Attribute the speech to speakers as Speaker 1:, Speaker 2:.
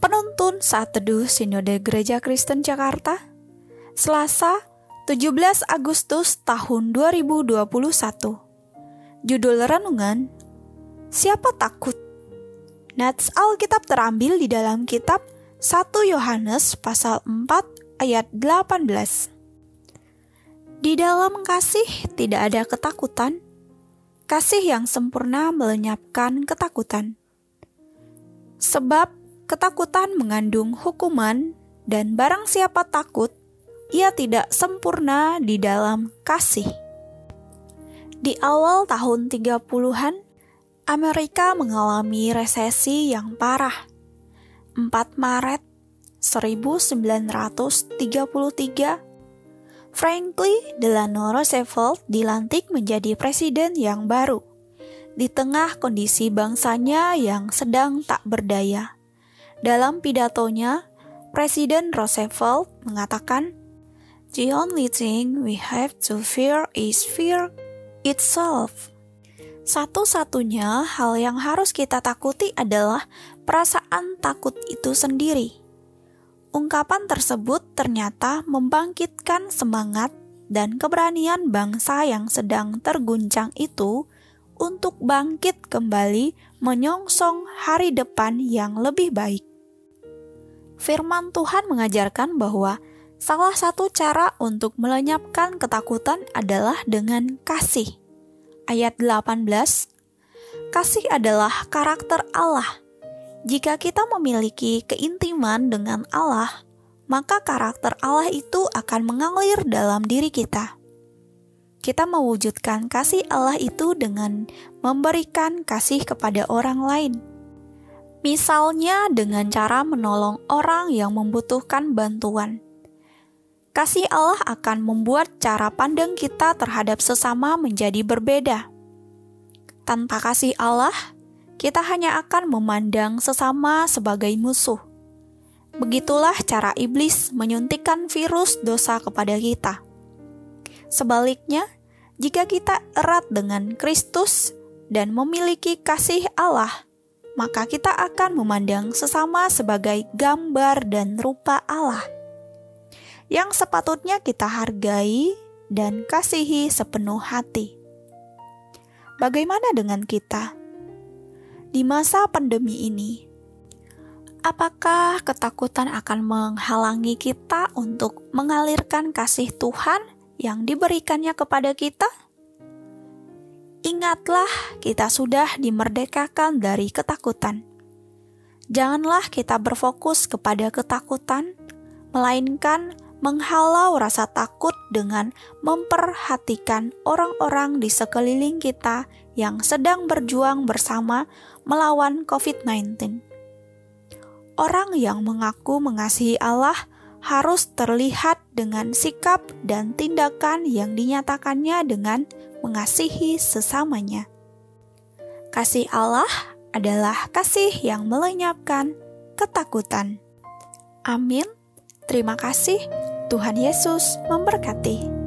Speaker 1: Penuntun Saat Teduh Sinode Gereja Kristen Jakarta Selasa 17 Agustus tahun 2021 Judul Renungan Siapa Takut? Nats Alkitab terambil di dalam kitab 1 Yohanes pasal 4 ayat 18 Di dalam kasih tidak ada ketakutan. Kasih yang sempurna melenyapkan ketakutan. Sebab ketakutan mengandung hukuman, dan barang siapa takut, ia tidak sempurna di dalam kasih. Di awal tahun 30-an, Amerika mengalami resesi yang parah. 4 Maret 1933, Franklin Delano Roosevelt dilantik menjadi presiden yang baru di tengah kondisi bangsanya yang sedang tak berdaya. Dalam pidatonya, Presiden Roosevelt mengatakan, "The only thing we have to fear is fear itself." Satu-satunya hal yang harus kita takuti adalah perasaan takut itu sendiri. Ungkapan tersebut ternyata membangkitkan semangat dan keberanian bangsa yang sedang terguncang itu untuk bangkit kembali menyongsong hari depan yang lebih baik firman Tuhan mengajarkan bahwa salah satu cara untuk melenyapkan ketakutan adalah dengan kasih. Ayat 18 Kasih adalah karakter Allah. Jika kita memiliki keintiman dengan Allah, maka karakter Allah itu akan mengalir dalam diri kita. Kita mewujudkan kasih Allah itu dengan memberikan kasih kepada orang lain misalnya dengan cara menolong orang yang membutuhkan bantuan. Kasih Allah akan membuat cara pandang kita terhadap sesama menjadi berbeda. Tanpa kasih Allah, kita hanya akan memandang sesama sebagai musuh. Begitulah cara iblis menyuntikkan virus dosa kepada kita. Sebaliknya, jika kita erat dengan Kristus dan memiliki kasih Allah, maka kita akan memandang sesama sebagai gambar dan rupa Allah yang sepatutnya kita hargai dan kasihi sepenuh hati. Bagaimana dengan kita di masa pandemi ini? Apakah ketakutan akan menghalangi kita untuk mengalirkan kasih Tuhan yang diberikannya kepada kita? Ingatlah, kita sudah dimerdekakan dari ketakutan. Janganlah kita berfokus kepada ketakutan, melainkan menghalau rasa takut dengan memperhatikan orang-orang di sekeliling kita yang sedang berjuang bersama melawan COVID-19. Orang yang mengaku mengasihi Allah harus terlihat dengan sikap dan tindakan yang dinyatakannya dengan mengasihi sesamanya. Kasih Allah adalah kasih yang melenyapkan ketakutan. Amin. Terima kasih. Tuhan Yesus memberkati.